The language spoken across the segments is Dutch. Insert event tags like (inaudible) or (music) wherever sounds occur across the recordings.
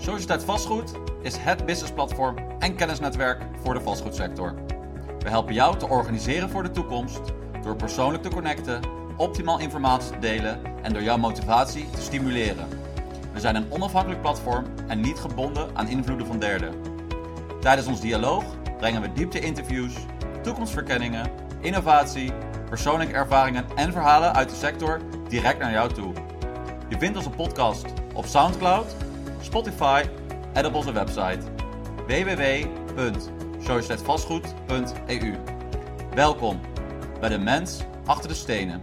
Sociëteit Vastgoed is het businessplatform en kennisnetwerk voor de vastgoedsector. We helpen jou te organiseren voor de toekomst door persoonlijk te connecten, optimaal informatie te delen en door jouw motivatie te stimuleren. We zijn een onafhankelijk platform en niet gebonden aan invloeden van derden. Tijdens ons dialoog brengen we diepte-interviews, toekomstverkenningen, innovatie, persoonlijke ervaringen en verhalen uit de sector direct naar jou toe. Je vindt onze podcast op SoundCloud, Spotify en op onze website www.societeitsvastgoed.eu. Welkom bij de mens achter de stenen.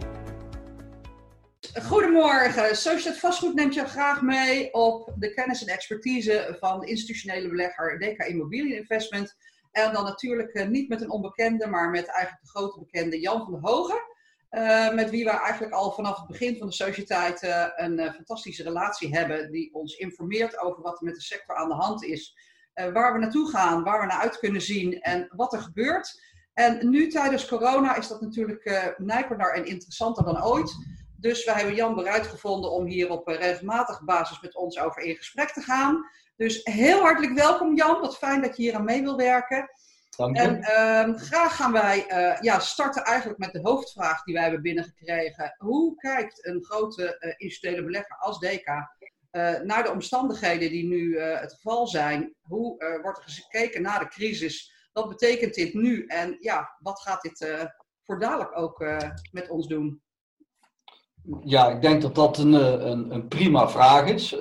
Goedemorgen. Sociëteit Vastgoed neemt jou graag mee op de kennis en expertise van de institutionele belegger DK Immobilie Investment. En dan natuurlijk eh, niet met een onbekende, maar met eigenlijk de grote bekende Jan van der Hogen. Uh, met wie we eigenlijk al vanaf het begin van de sociëteit een uh, fantastische relatie hebben. Die ons informeert over wat er met de sector aan de hand is. waar we naartoe gaan, waar we naar uit kunnen zien en wat er gebeurt. En nu tijdens corona is dat natuurlijk nijperder en interessanter dan ooit. Dus we hebben Jan bereid gevonden om hier op regelmatige basis met ons over in gesprek te gaan. Dus heel hartelijk welkom Jan, wat fijn dat je hier aan mee wil werken. Dank. En uh, graag gaan wij uh, ja, starten eigenlijk met de hoofdvraag die wij hebben binnengekregen. Hoe kijkt een grote uh, institutionele belegger als DK naar de omstandigheden die nu het geval zijn? Hoe wordt er gekeken naar de crisis? Wat betekent dit nu? En ja, wat gaat dit voor dadelijk ook met ons doen? Ja, ik denk dat dat een, een, een prima vraag is.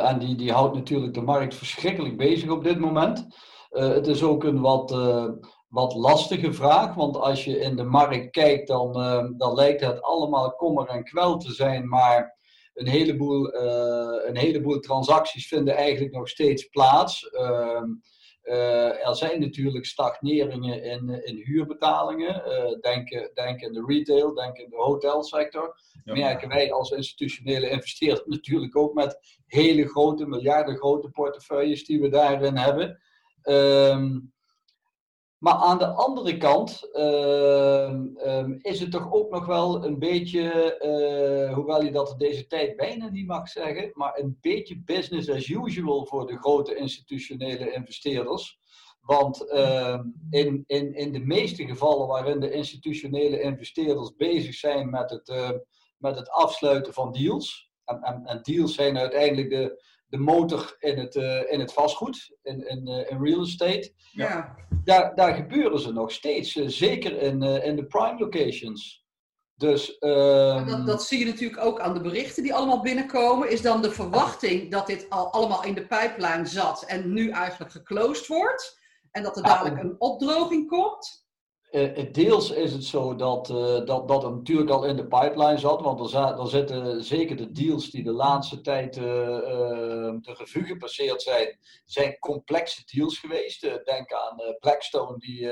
En die, die houdt natuurlijk de markt verschrikkelijk bezig op dit moment. Uh, het is ook een wat, uh, wat lastige vraag, want als je in de markt kijkt, dan, dan lijkt het allemaal kommer en kwel te zijn. Maar een heleboel, een heleboel transacties vinden eigenlijk nog steeds plaats. Ehm, uh, er zijn natuurlijk stagneringen in, in huurbetalingen. Uh, denk, denk in de retail, denk in de hotelsector. Ja. Merken wij als institutionele investeerder (laughs) natuurlijk ook met hele grote, miljardengrote portefeuilles die we daarin hebben. Um, maar aan de andere kant uh, um, is het toch ook nog wel een beetje, uh, hoewel je dat deze tijd bijna niet mag zeggen, maar een beetje business as usual voor de grote institutionele investeerders. Want in, in, in de meeste gevallen waarin de institutionele investeerders bezig zijn met het, met het afsluiten van deals, en, en deals zijn uiteindelijk de, de motor in het, uh, in het vastgoed, in, in, uh, in real estate. Ja. Daar, daar gebeuren ze nog steeds, uh, zeker in, in de prime locations. Dus, ehm, dat, dat, zie je natuurlijk ook aan de berichten die allemaal binnenkomen. Is dan de verwachting dat dit al allemaal in de pijplijn zat en nu eigenlijk geclosed wordt? En dat er dadelijk een opdroging komt? Uh, deels is het zo dat, uh, dat, dat natuurlijk al in de pipeline zat, want er, za- er zitten zeker de deals die de laatste tijd uh, de revue gepasseerd zijn, zijn complexe deals geweest. denk aan Blackstone die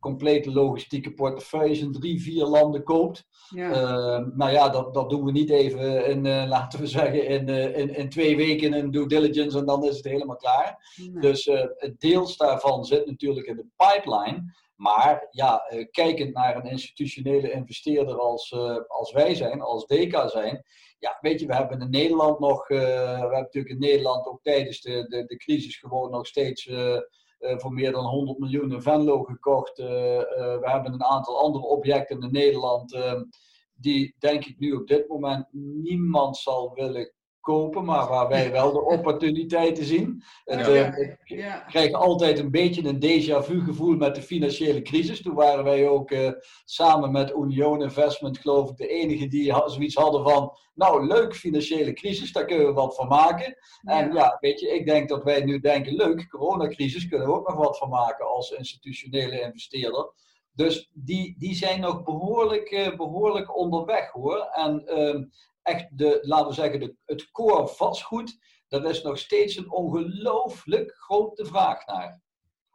complete logistieke portefeuilles in drie, vier landen koopt. Ja. nou ja, dat, dat doen we niet even in, laten we zeggen, in, in, in twee weken in due diligence en dan is het helemaal klaar. Dus deels daarvan zit natuurlijk in de pipeline. Maar ja, uh, kijkend naar een institutionele investeerder als, uh, als wij zijn, als DK zijn. Ja, weet je, we hebben in Nederland nog, uh, we hebben natuurlijk in Nederland ook tijdens de, de, de crisis gewoon nog steeds voor meer dan 100 miljoen in Venlo gekocht. we hebben een aantal andere objecten in Nederland die denk ik nu op dit moment niemand zal willen kopen, maar waar wij wel de opportuniteiten zien. Het, uh, ik ja. krijg altijd een beetje een déjà vu gevoel met de financiële crisis. Toen waren wij ook uh, samen met Union Investment, geloof ik, de enige die zoiets hadden van, nou leuk, financiële crisis, daar kunnen we wat van maken. Ja. En ja, weet je, ik denk dat wij nu denken, leuk, coronacrisis, kunnen we ook nog wat van maken als institutionele investeerder. Dus die, die zijn nog behoorlijk, uh, behoorlijk onderweg hoor. En uh, echt de, laten we zeggen, de, het core vastgoed, daar is nog steeds een ongelooflijk grote vraag naar.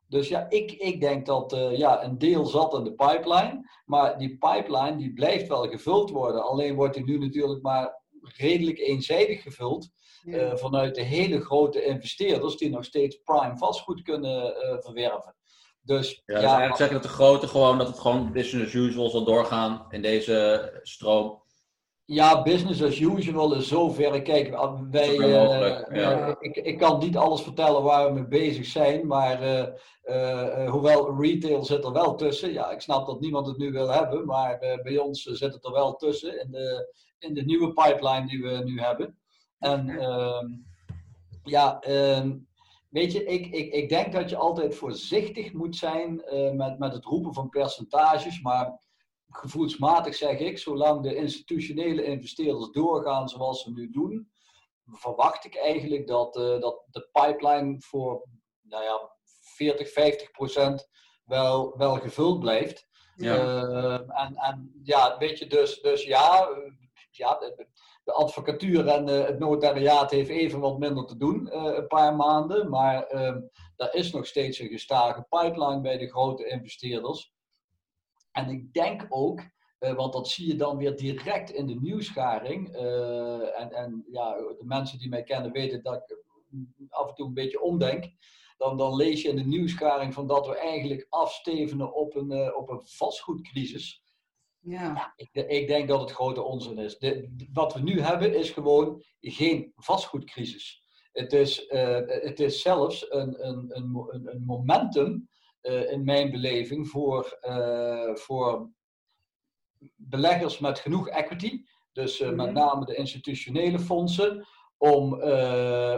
Dus ja, ik, ik denk dat uh, ja, een deel zat in de pipeline, maar die pipeline die blijft wel gevuld worden. Alleen wordt die nu natuurlijk maar redelijk eenzijdig gevuld ja. uh, vanuit de hele grote investeerders die nog steeds prime vastgoed kunnen uh, verwerven. Dus, ja, dus eigenlijk zeggen dat de grote gewoon, dat het gewoon business as usual zal doorgaan in deze stroom. Ja, business as usual is zover. Kijk, wij, uh, ik, ik kan niet alles vertellen waar we mee bezig zijn, maar uh, hoewel retail zit er wel tussen. Ja, ik snap dat niemand het nu wil hebben, maar bij ons zit het er wel tussen in de, in de nieuwe pipeline die we nu hebben. En ehm, ja, ehm, weet je, ik, ik, ik denk dat je altijd voorzichtig moet zijn met, met het roepen van percentages, maar gevoelsmatig zeg ik, zolang de institutionele investeerders doorgaan zoals ze nu doen, verwacht ik eigenlijk dat, uh, dat de pipeline voor nou ja, 40, 50 procent wel, wel gevuld blijft. Ja. Uh, en, en ja, weet je, dus, dus ja, ja de, advocatuur en uh, het notariaat heeft even wat minder te doen, een paar maanden. Maar ehm, er is nog steeds een gestage pipeline bij de grote investeerders. En ik denk ook, uh, want dat zie je dan weer direct in de nieuwsgaring. Uh, en, en ja, de mensen die mij kennen weten dat ik af en toe een beetje omdenk. Dan, dan lees je in de nieuwsgaring van dat we eigenlijk afstevenen op een, uh, op een vastgoedcrisis. Ja. ja ik, ik, denk dat het grote onzin is. De, wat we nu hebben is gewoon geen vastgoedcrisis. Het is, het is zelfs een, een, een, een momentum in mijn beleving voor, uh, voor beleggers met genoeg equity, dus uh, met mhm. name de institutionele fondsen, om,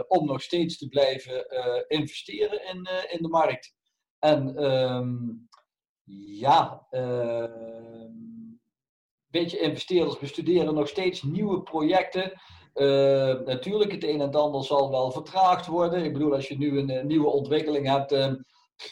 om nog steeds te blijven investeren in, in de markt. En um, ja, weet je, investeerders bestuderen nog steeds nieuwe projecten. Uh, natuurlijk, het een en ander zal wel vertraagd worden. Ik bedoel, als je nu een, een nieuwe ontwikkeling hebt, uh,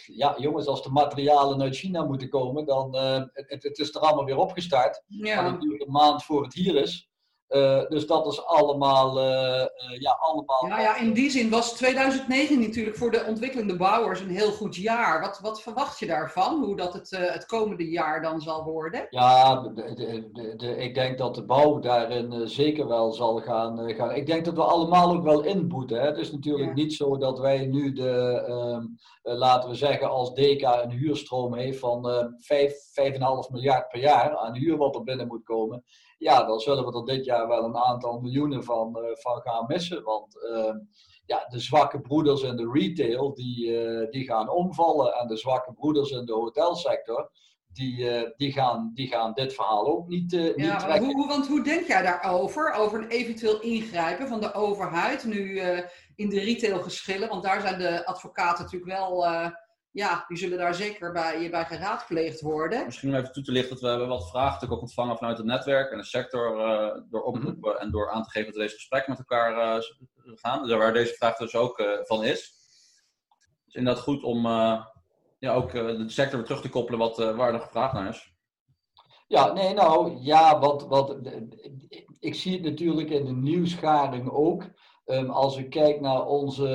ja, jongens, als de materialen uit China moeten komen, dan uh, het, het, is er allemaal weer opgestart. Ja. En het duurt een maand voor het hier is. Uh, dus dat is allemaal, uh, ja, allemaal. Nou ja, in die zin was 2009 natuurlijk voor de ontwikkelende bouwers een heel goed jaar. Wat, wat verwacht je daarvan? Hoe dat het, het komende jaar dan zal worden? Ja, de, de, de, ik denk dat de bouw daarin zeker wel zal gaan, gaan. Ik denk dat we allemaal ook wel inboeten. Hè? Het is natuurlijk niet zo dat wij nu de, ehm, laten we zeggen, als DECA een huurstroom heeft van uh, 5, 5,5 miljard per jaar aan huur wat er binnen moet komen ja, dan zullen we er dit jaar wel een aantal miljoenen van, uh, van gaan missen. Want uh, ja, de zwakke broeders in de retail, die, uh, die gaan omvallen. En de zwakke broeders in de hotelsector, die, die, gaan, die gaan dit verhaal ook niet, niet ja, trekken. Hoe, want hoe denk jij daarover? Over een eventueel ingrijpen van de overheid nu in de retailgeschillen? Want daar zijn de advocaten natuurlijk wel ja, die zullen daar zeker bij, bij geraadpleegd worden. Misschien om even toe te lichten dat we hebben wat vragen ook ontvangen vanuit het netwerk en de sector uh, door oproepen mhm. en door aan te geven dat we deze gesprekken met elkaar uh, gaan. Dus waar deze vraag dus ook uh, van is. Het is inderdaad goed om ja, ook de sector weer terug te koppelen wat, waar er gevraagd naar is. Ja, nee, nou ja, wat, wat, ik zie het natuurlijk in de nieuwsgaring ook. Um, als ik kijk naar onze,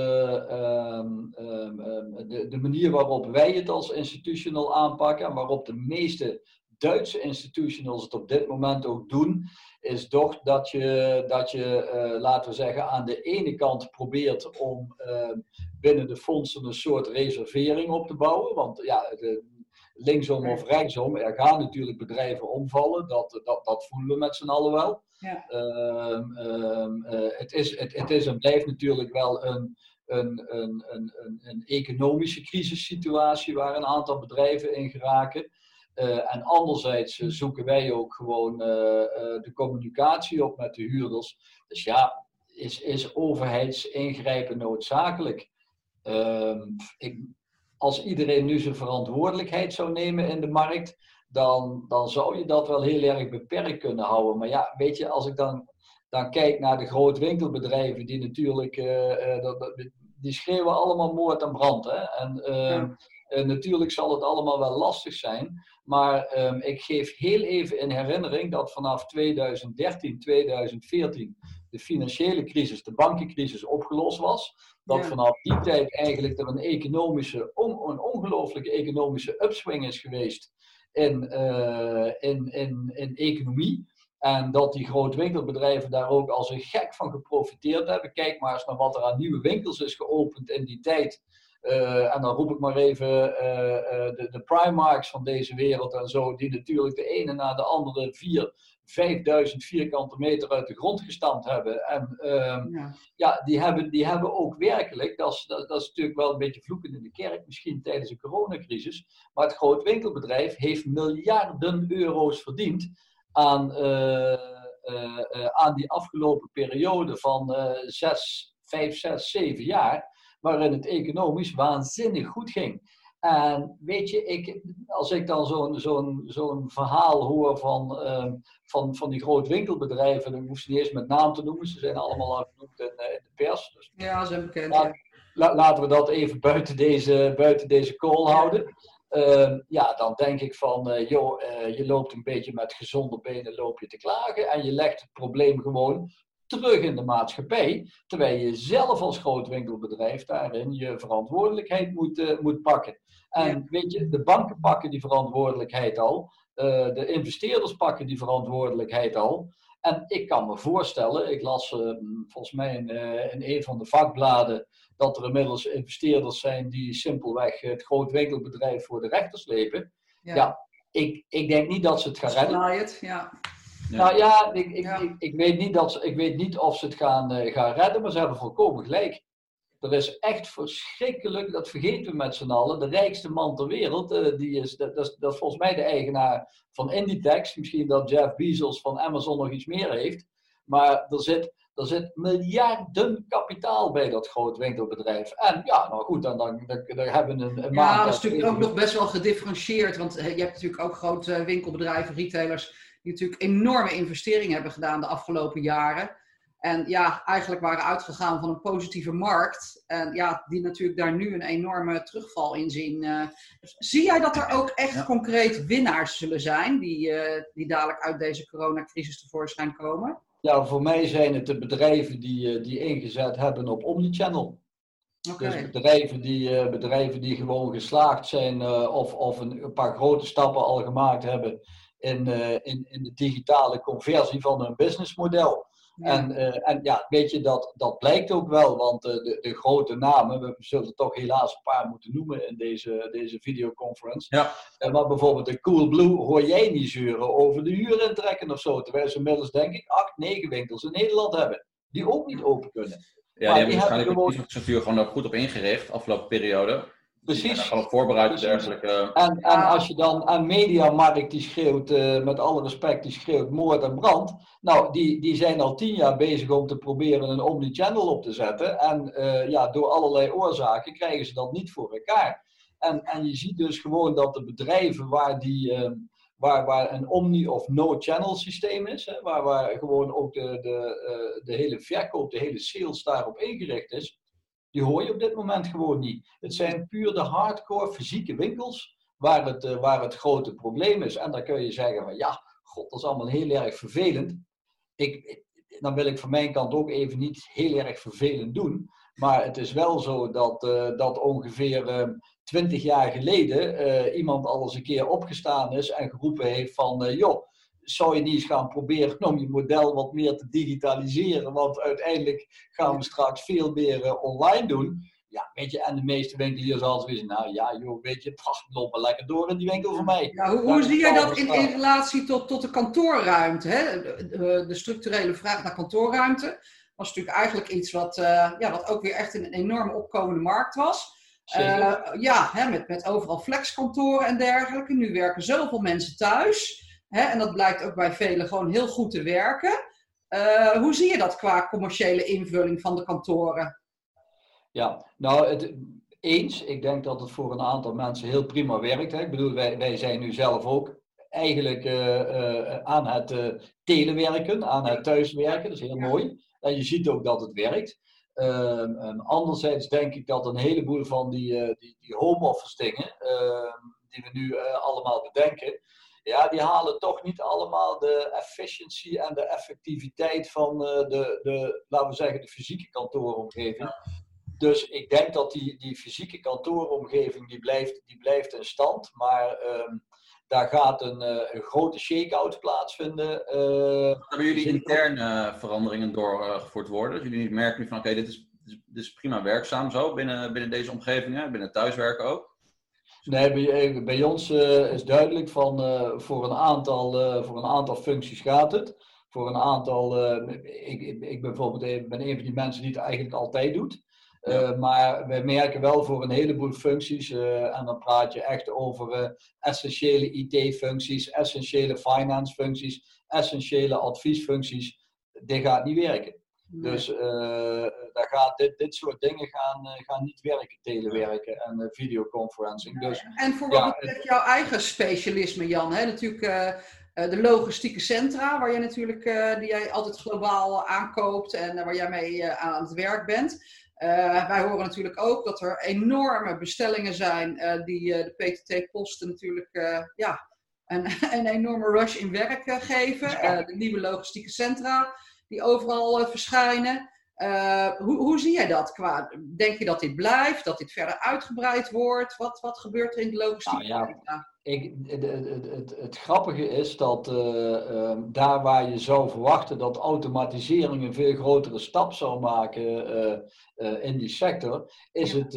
um, um, de, de, manier waarop wij het als institutional aanpakken en waarop de meeste Duitse institutionals het op dit moment ook doen, is toch dat je, dat je uh, laten we zeggen, aan de ene kant probeert om binnen de fondsen een soort reservering op te bouwen. Want ja, de, linksom of rechtsom, er gaan natuurlijk bedrijven omvallen, dat, dat, dat voelen we met z'n allen wel. Ja. Ehm, ehm, eh, het, is, het, het is en blijft natuurlijk wel een, een, een, een, een economische crisissituatie waar een aantal bedrijven in geraken. Uh, en anderzijds uh, zoeken wij ook gewoon uh, de communicatie op met de huurders. Dus ja, is, is overheidsingrijpen noodzakelijk? Ehm, ik, als iedereen nu zijn verantwoordelijkheid zou nemen in de markt, dan, dan zou je dat wel heel erg beperkt kunnen houden. Maar ja, weet je, als ik dan, dan kijk naar de grote winkelbedrijven, die natuurlijk, uh, uh, die schreeuwen allemaal moord en brand. Hè? En ehm, uh, natuurlijk zal het allemaal wel lastig zijn. Maar ehm, ik geef heel even in herinnering dat vanaf 2013, 2014 de financiële crisis, de bankencrisis opgelost was. Dat vanaf die tijd eigenlijk er een economische, on, een ongelooflijke economische upswing is geweest in, uh, in, in, in economie. En dat die grote winkelbedrijven daar ook als een gek van geprofiteerd hebben. Kijk maar eens naar wat er aan nieuwe winkels is geopend in die tijd. Uh, en dan roep ik maar even uh, de, de Primarks van deze wereld en zo, die natuurlijk de ene na de andere vier, 5000 vierkante meter uit de grond gestampt hebben. En ehm, ja. ja, die, hebben, die hebben ook werkelijk, dat is, dat, is natuurlijk wel een beetje vloeken in de kerk, misschien tijdens de coronacrisis, maar het groot winkelbedrijf heeft miljarden euro's verdiend aan, uh, uh, aan die afgelopen periode van zes, vijf, zes, zeven jaar, waarin het economisch waanzinnig goed ging. En weet je, ik, als ik dan zo'n zo'n zo'n verhaal hoor van, uh, van, van die groot winkelbedrijven, dan hoef ze niet eens met naam te noemen, ze zijn allemaal al genoemd in, in, de pers. Dus ja, ze zijn bekend. Laat, laten we dat even buiten deze, buiten deze call houden. Uh, ja, dan denk ik van, uh, joh, uh, je loopt een beetje met gezonde benen loop je te klagen en je legt het probleem gewoon terug in de maatschappij, terwijl je zelf als groot winkelbedrijf daarin je verantwoordelijkheid moet, uh, moet pakken. En weet je, de banken pakken die verantwoordelijkheid al, uh, de investeerders pakken die verantwoordelijkheid al. En ik kan me voorstellen, ik las uh, volgens mij in, in, een van de vakbladen, dat er inmiddels investeerders zijn die simpelweg het groot winkelbedrijf voor de rechter slepen. Ja, ja ik, ik denk niet dat ze het gaan redden. Het, ja. Nou ja, ik, ik, Ik, ik, weet niet dat ze, ik weet niet of ze het gaan, uh, gaan redden, maar ze hebben volkomen gelijk. Er is echt verschrikkelijk, dat vergeten we met z'n allen, de rijkste man ter wereld, uh, die is, dat, dat, is, dat is volgens mij de eigenaar van Inditex. Misschien dat Jeff Bezos van Amazon nog iets meer heeft. Maar er zit, er zit miljarden kapitaal bij dat groot winkelbedrijf. En ja, nou goed, dan, dan, dan, dan hebben we een, een Ja, dat is natuurlijk ook nog best wel gedifferentieerd. Want je hebt natuurlijk ook grote winkelbedrijven, retailers die natuurlijk enorme investeringen hebben gedaan de afgelopen jaren. En ja, eigenlijk waren uitgegaan van een positieve markt. En ja, die natuurlijk daar nu een enorme terugval in zien. Uh, zie jij dat er ook echt concreet winnaars zullen zijn die, uh, die dadelijk uit deze coronacrisis tevoorschijn komen? Ja, voor mij zijn het de bedrijven die, uh, die ingezet hebben op omnichannel. Okay. Dus bedrijven die, bedrijven die gewoon geslaagd zijn of, of een, een paar grote stappen al gemaakt hebben in, in, in de digitale conversie van hun businessmodel. En, uh, en ja, weet je, dat, dat blijkt ook wel, want uh, de, de grote namen, we zullen toch helaas een paar moeten noemen in deze, deze videoconference. Ja. En maar bijvoorbeeld de Coolblue hoor jij niet zeuren over de huur intrekken of zo, terwijl ze inmiddels denk ik acht, negen winkels in Nederland hebben, die ook niet open kunnen. Ja, die hebben waarschijnlijk gewoon... de gewoon ook goed op ingericht, afgelopen periode. Precies. Gewoon voorbereid en dergelijke. En, en als je dan aan Mediamarkt die schreeuwt, uh, met alle respect, die schreeuwt moord en brand. Nou, die, die zijn al tien jaar bezig om te proberen een omnichannel op te zetten. En uh, ja, door allerlei oorzaken krijgen ze dat niet voor elkaar. En, en je ziet dus gewoon dat de bedrijven waar, die, uh, waar, waar een omni- of no-channel systeem is, hè, waar, waar gewoon ook de, de, de hele verkoop, de hele sales daarop ingericht is, die hoor je op dit moment gewoon niet. Het zijn puur de hardcore fysieke winkels waar het, uh, waar het grote probleem is. En dan kun je zeggen van ja, god, dat is allemaal heel erg vervelend. Ik, dan wil ik van mijn kant ook even niet heel erg vervelend doen. Maar het is wel zo dat, uh, dat ongeveer uh, 20 jaar geleden uh, iemand al eens een keer opgestaan is en geroepen heeft van joh, zou je niet eens gaan proberen om je model wat meer te digitaliseren? Want uiteindelijk gaan we straks veel meer uh, online doen. Ja, weet je, en de meeste winkeliers hadden zoiets nou ja, joh, weet je, loop maar lekker door in die winkel voor mij. Ja, hoe, hoe zie jij dat in, in, relatie tot, tot de kantoorruimte? Hè? De, de, structurele vraag naar kantoorruimte was natuurlijk eigenlijk iets wat, uh, ja, wat ook weer echt een enorme opkomende markt was. Uh, ja, hè, met, met overal flexkantoren en dergelijke. Nu werken zoveel mensen thuis. Hè, en dat blijkt ook bij velen gewoon heel goed te werken. Uh, hoe zie je dat qua commerciële invulling van de kantoren? Ja, nou, het, eens. Ik denk dat het voor een aantal mensen heel prima werkt. Hè. Ik bedoel, wij, wij zijn nu zelf ook eigenlijk uh, uh, aan het telewerken, aan het thuiswerken. Dat is heel ja. mooi. En je ziet ook dat het werkt. Um, anderzijds denk ik dat een heleboel van die, die, die home office dingen, ehm, die we nu allemaal bedenken, ja, die halen toch niet allemaal de efficiëntie en de effectiviteit van uh, de, de, laten we zeggen, de fysieke kantooromgeving. Dus ik denk dat die, die fysieke kantooromgeving, die blijft, die blijft in stand. Maar um, daar gaat een, uh, een grote shake-out plaatsvinden. Uh, Hebben jullie interne veranderingen doorgevoerd worden? Dus jullie merken nu van, oké, okay, dit, is, dit is prima werkzaam zo binnen, binnen deze omgevingen, binnen thuiswerken ook? Nee, bij, bij ons uh, is duidelijk van uh, voor, een aantal, uh, voor een aantal functies gaat het. Voor een aantal, ik, ik, ik bijvoorbeeld ben een van die mensen die het eigenlijk altijd doet. Ja. maar wij merken wel voor een heleboel functies, en dan praat je echt over essentiële IT-functies, essentiële finance-functies, essentiële adviesfuncties. Dit gaat niet werken. Dus uh, daar gaat dit, dit soort dingen gaan, uh, gaan niet werken, telewerken en uh, videoconferencing. Dus, en voor wat ja, betreft jouw eigen specialisme, Jan, hè? natuurlijk de logistieke centra, waar je natuurlijk, die jij altijd globaal aankoopt en waar jij mee aan het werk bent. wij horen natuurlijk ook dat er enorme bestellingen zijn die de PTT-posten natuurlijk ja, een, (laughs) een enorme rush in werk geven. De nieuwe logistieke centra die overal uh, verschijnen. Uh, hoe, hoe, zie jij dat? Qua, denk je dat dit blijft, dat dit verder uitgebreid wordt? Wat, wat gebeurt er in de logistiek? Nou ja, ik, het, het, het, het, grappige is dat uh, daar waar je zou verwachten dat automatisering een veel grotere stap zou maken in die sector, is het,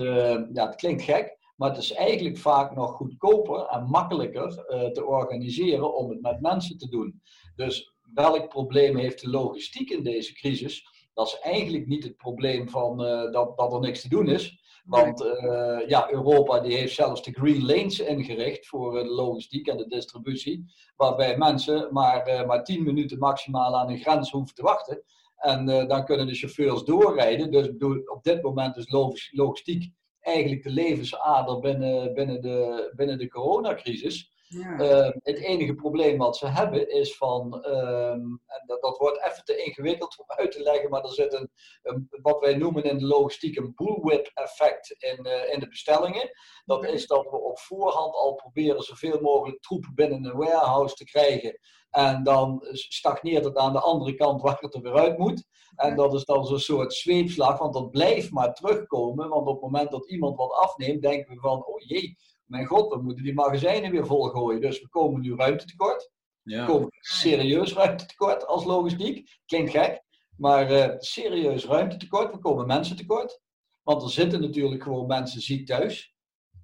ja, het klinkt gek, maar het is eigenlijk vaak nog goedkoper en makkelijker te organiseren om het met mensen te doen. Dus welk probleem heeft de logistiek in deze crisis? Dat is eigenlijk niet het probleem van uh, dat, dat er niks te doen is. Want uh, ja, Europa die heeft zelfs de Green Lanes ingericht voor de logistiek en de distributie. Waarbij mensen maar, uh, maar 10 minuten maximaal aan een grens hoeven te wachten. En dan kunnen de chauffeurs doorrijden. Dus bedoel, op dit moment is logistiek eigenlijk de levensader binnen, binnen, de, binnen de coronacrisis. Ja. Uh, het enige probleem wat ze hebben is van, um, en dat, dat, wordt even te ingewikkeld om uit te leggen, maar er zit een, een wat wij noemen in de logistiek een bullwhip effect in, uh, in de bestellingen. Dat is dat we op voorhand al proberen zoveel mogelijk troepen binnen een warehouse te krijgen. En dan stagneert het aan de andere kant waar het er weer uit moet. En dat is dan zo'n soort zweepslag, want dat blijft maar terugkomen. Want op het moment dat iemand wat afneemt, denken we van, oh jee, mijn god, we moeten die magazijnen weer volgooien. Dus we komen nu ruimtetekort. Ja. We komen serieus ruimtetekort als logistiek. Klinkt gek, maar uh, serieus ruimtetekort. We komen mensen tekort. Want er zitten natuurlijk gewoon mensen ziek thuis.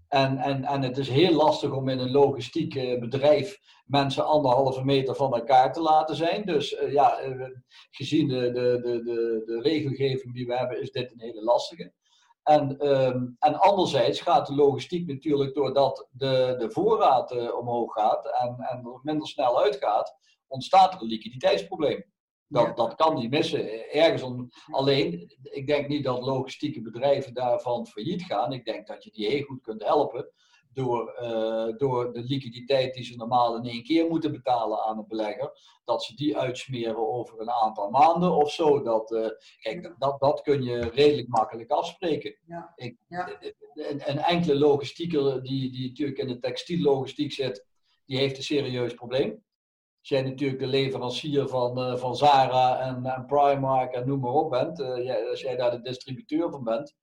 En, en, en het is heel lastig om in een logistiek uh, bedrijf mensen anderhalve meter van elkaar te laten zijn. Dus uh, ja, gezien de, de, de, de, de regelgeving die we hebben, is dit een hele lastige. En, um, en anderzijds gaat de logistiek natuurlijk doordat de, de voorraad uh, omhoog gaat en, en minder snel uitgaat, ontstaat er een liquiditeitsprobleem. Dat, ja. dat kan niet missen. Ergens om, alleen, ik denk niet dat logistieke bedrijven daarvan failliet gaan. Ik denk dat je die heel goed kunt helpen door, uh, door de liquiditeit die ze normaal in één keer moeten betalen aan een belegger, dat ze die uitsmeren over een aantal maanden of zo. Dat, uh, kijk, dat, dat kun je redelijk makkelijk afspreken. Ja. Ik, ja. Een, een, enkele logistieker die, die natuurlijk in de textiellogistiek zit, die heeft een serieus probleem. Als jij natuurlijk de leverancier van, uh, van Zara en, en Primark en noem maar op bent, als jij daar de distributeur van bent,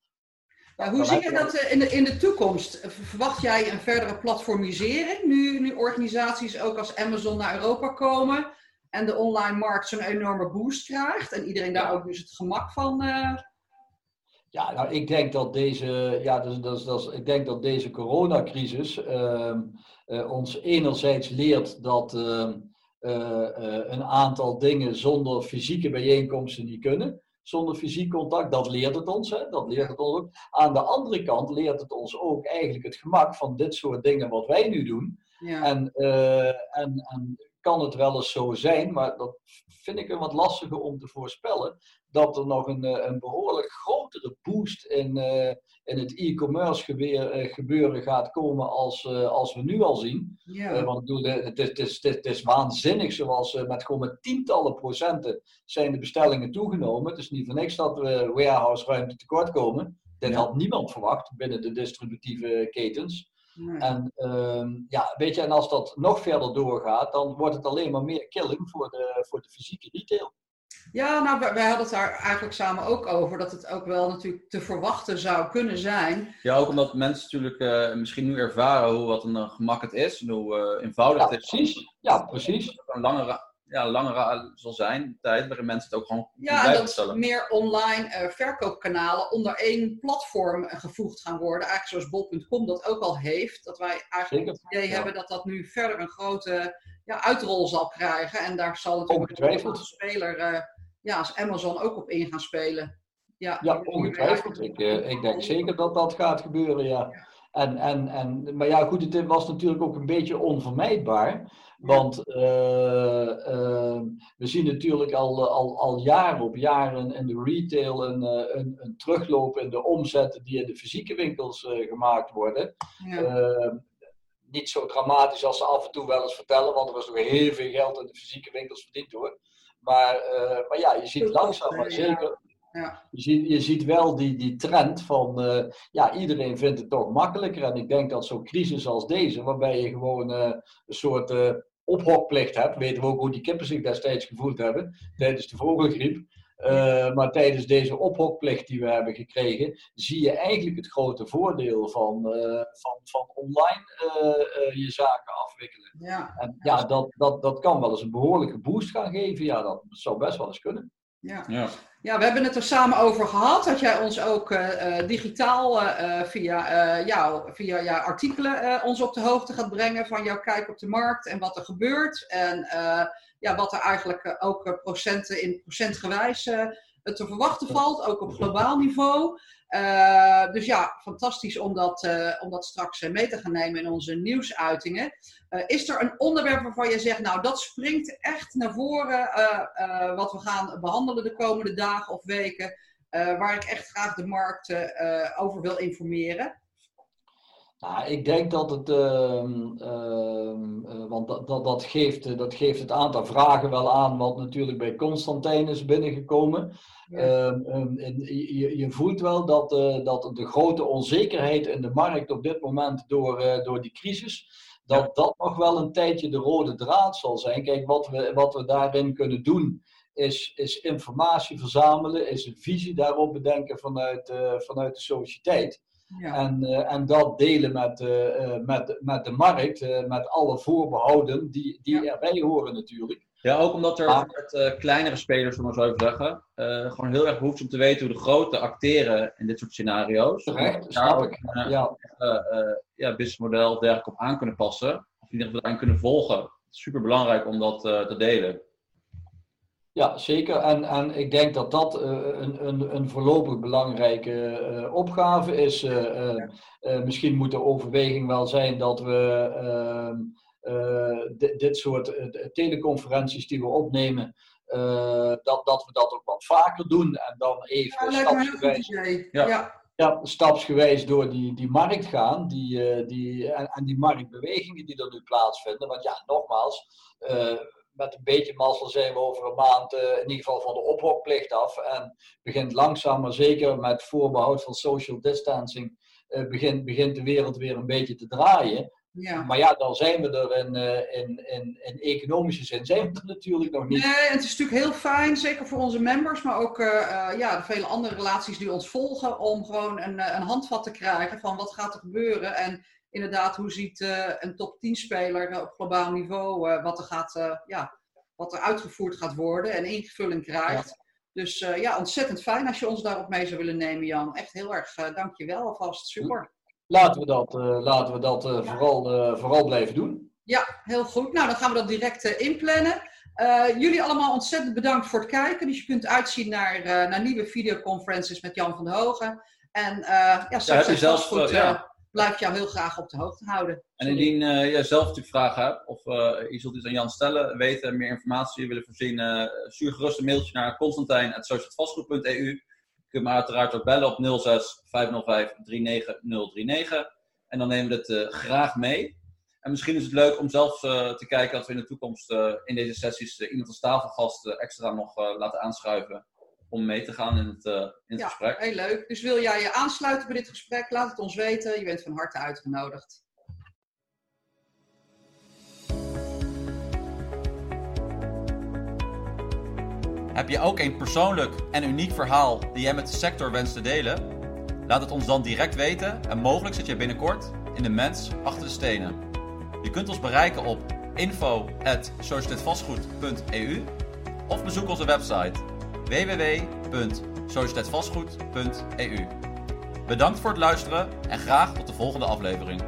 ja, hoe zie je dat eh, in de, in de toekomst? Verwacht jij een verdere platformisering nu, nu organisaties ook als Amazon naar Europa komen en de online markt zo'n enorme boost krijgt en iedereen daar ook dus het gemak van. Uh... Ja, nou, ik denk dat deze, ja, dus, dus, dus, ik denk dat deze coronacrisis uh, uh, ons enerzijds leert dat ehm, een aantal dingen zonder fysieke bijeenkomsten niet kunnen zonder fysiek contact. Dat leert het ons. Hè? Dat leert het ons ook. Aan de andere kant leert het ons ook eigenlijk het gemak van dit soort dingen wat wij nu doen. Ja. En, uh, en, en kan het wel eens zo zijn, maar dat vind ik een wat lastiger om te voorspellen, dat er nog een, eh, een behoorlijk grotere boost in, uh, in het e-commerce gebeuren gaat komen als, als we nu al zien. Ja. want ik bedoel, het, is, het, is, het is waanzinnig, zoals met gewoon met tientallen procenten zijn de bestellingen toegenomen. Het is niet voor niks dat we warehouse ruimte tekort komen. Dit ja. had niemand verwacht binnen de distributieve ketens. En uh, ja, weet je, en als dat nog verder doorgaat, dan wordt het alleen maar meer killing voor de, voor de fysieke retail. Ja, nou, wij, hadden het daar eigenlijk samen ook over, dat het ook wel natuurlijk te verwachten zou kunnen zijn. Ja, ook omdat mensen natuurlijk uh, misschien nu ervaren hoe wat een uh, gemak het is, en hoe uh, eenvoudig ja, het is. Precies. Ja, precies. Een langere ja, langer zal zijn, tijd waarin mensen het ook gewoon ja, en dat meer online verkoopkanalen onder één platform gevoegd gaan worden. Eigenlijk zoals bol.com dat ook al heeft. Dat wij eigenlijk het idee hebben dat dat nu verder een grote ja, uitrol zal krijgen. En daar zal natuurlijk een speler ja, als Amazon ook op in gaan spelen. Ja, ja ongetwijfeld. Ik, uh, ik denk zeker dat dat gaat gebeuren, ja. En, en, en, maar ja, goed, het was natuurlijk ook een beetje onvermijdbaar. Want uh, uh, we zien natuurlijk al, al, al jaren op jaren in de retail een, een, een terugloop in de omzetten die in de fysieke winkels gemaakt worden. Ja. niet zo dramatisch als ze af en toe wel eens vertellen, want er was nog heel veel geld in de fysieke winkels verdiend hoor. Maar, maar ja, je ziet langzaam, maar zeker, ja. Je, ziet, je ziet wel die, die trend van, uh, ja, iedereen vindt het toch makkelijker. En ik denk dat zo'n crisis als deze, waarbij je gewoon uh, een soort ophokplicht hebt, weten we ook hoe die kippen zich destijds gevoeld hebben tijdens de vogelgriep. maar tijdens deze ophokplicht die we hebben gekregen, zie je eigenlijk het grote voordeel van, van, van online je zaken afwikkelen. Ja. En ja, dat, dat, dat kan wel eens een behoorlijke boost gaan geven. Ja, dat zou best wel eens kunnen. Ja. ja. Ja, we hebben het er samen over gehad. Dat jij ons ook uh, digitaal uh, via, jou, via jouw artikelen ons op de hoogte gaat brengen van jouw kijk op de markt en wat er gebeurt. En ja, wat er eigenlijk ook procenten in procentgewijs te verwachten valt, ook op globaal niveau. Uh, dus ja, fantastisch om dat, uh, om dat straks uh, mee te gaan nemen in onze nieuwsuitingen. is er een onderwerp waarvan je zegt, nou dat springt echt naar voren, wat we gaan behandelen de komende dagen of weken, waar ik echt graag de markt over wil informeren? Nou, ik denk dat het, ehm, want dat, dat, dat, geeft, dat geeft het aantal vragen wel aan, wat natuurlijk bij Constantijn is binnengekomen. Ehm, ehm, je, je, voelt wel dat, uh, dat de grote onzekerheid in de markt op dit moment door, uh, door die crisis, dat dat nog wel een tijdje de rode draad zal zijn. Kijk, wat we, wat we daarin kunnen doen, is, is informatie verzamelen, is een visie daarop bedenken vanuit, uh, vanuit de sociëteit. Ja. En, en dat delen met, met, met de markt, met alle voorbehouden die, die erbij horen natuurlijk. Ja, ook omdat er ah. het, kleinere spelers, om maar zo even zeggen, uh, gewoon heel erg behoefte om te weten hoe de grote acteren in dit soort scenario's. Terecht, snap ik. Uh, ja. ja, businessmodel of dergelijke op aan kunnen passen. Of in ieder geval aan kunnen volgen. Super belangrijk om dat te delen. Ja, zeker. En, en ik denk dat dat een, een, een voorlopig belangrijke opgave is. misschien moet de overweging wel zijn dat we ehm, eh, dit soort eh, teleconferenties die we opnemen, eh, dat, dat we dat ook wat vaker doen. En dan even ja, stapsgewijs, ja, ja. stapsgewijs door die, die markt gaan. Die, die, en, en, die marktbewegingen die er nu plaatsvinden. Want ja, nogmaals, met een beetje mazzel zijn we over een maand in ieder geval van de ophokplicht af. En begint langzaam maar zeker met voorbehoud van social distancing, begint, begint de wereld weer een beetje te draaien. Ja. Maar ja, dan zijn we er in, uh, in, in, in, economische zin zijn we er natuurlijk nog niet. Nee, het is natuurlijk heel fijn, zeker voor onze members, maar ook ja, de vele andere relaties die ons volgen, om gewoon een, een handvat te krijgen van wat gaat er gebeuren. En inderdaad, hoe ziet een top 10 speler op globaal niveau wat, er gaat, ja, wat er uitgevoerd gaat worden en ingevulling krijgt. Dus ja, ontzettend fijn als je ons daarop mee zou willen nemen, Jan. Echt heel erg dank je wel alvast. Super laten we dat, uh, laten we dat uh, vooral, uh, vooral blijven doen. Ja, heel goed. Nou, dan gaan we dat direct inplannen. jullie allemaal ontzettend bedankt voor het kijken. Dus je kunt uitzien naar, naar nieuwe videoconferences met Jan van Hogen. En ja, straks ja, zelfs goed, ja. Blijf jou heel graag op de hoogte houden. En indien je zelf natuurlijk vragen hebt, of je zult iets aan Jan stellen, weten, meer informatie willen voorzien, stuur gerust een mailtje naar constantijn.socialvastgoed.eu kunt me uiteraard ook bellen op 06 505 39039. En dan nemen we het uh, graag mee. En misschien is het leuk om zelfs uh, te kijken dat we in de toekomst uh, in deze sessies iemand als tafelgast extra nog laten aanschuiven. Om mee te gaan in het, in het ja, gesprek. Heel leuk. Dus wil jij je aansluiten bij dit gesprek? Laat het ons weten. Je bent van harte uitgenodigd. Heb je ook een persoonlijk en uniek verhaal die jij met de sector wenst te delen? Laat het ons dan direct weten en mogelijk zit je binnenkort in de mens achter de stenen. Je kunt ons bereiken op info.societeitvastgoed.eu of bezoek onze website www.societeitvastgoed.eu. Bedankt voor het luisteren en graag tot de volgende aflevering.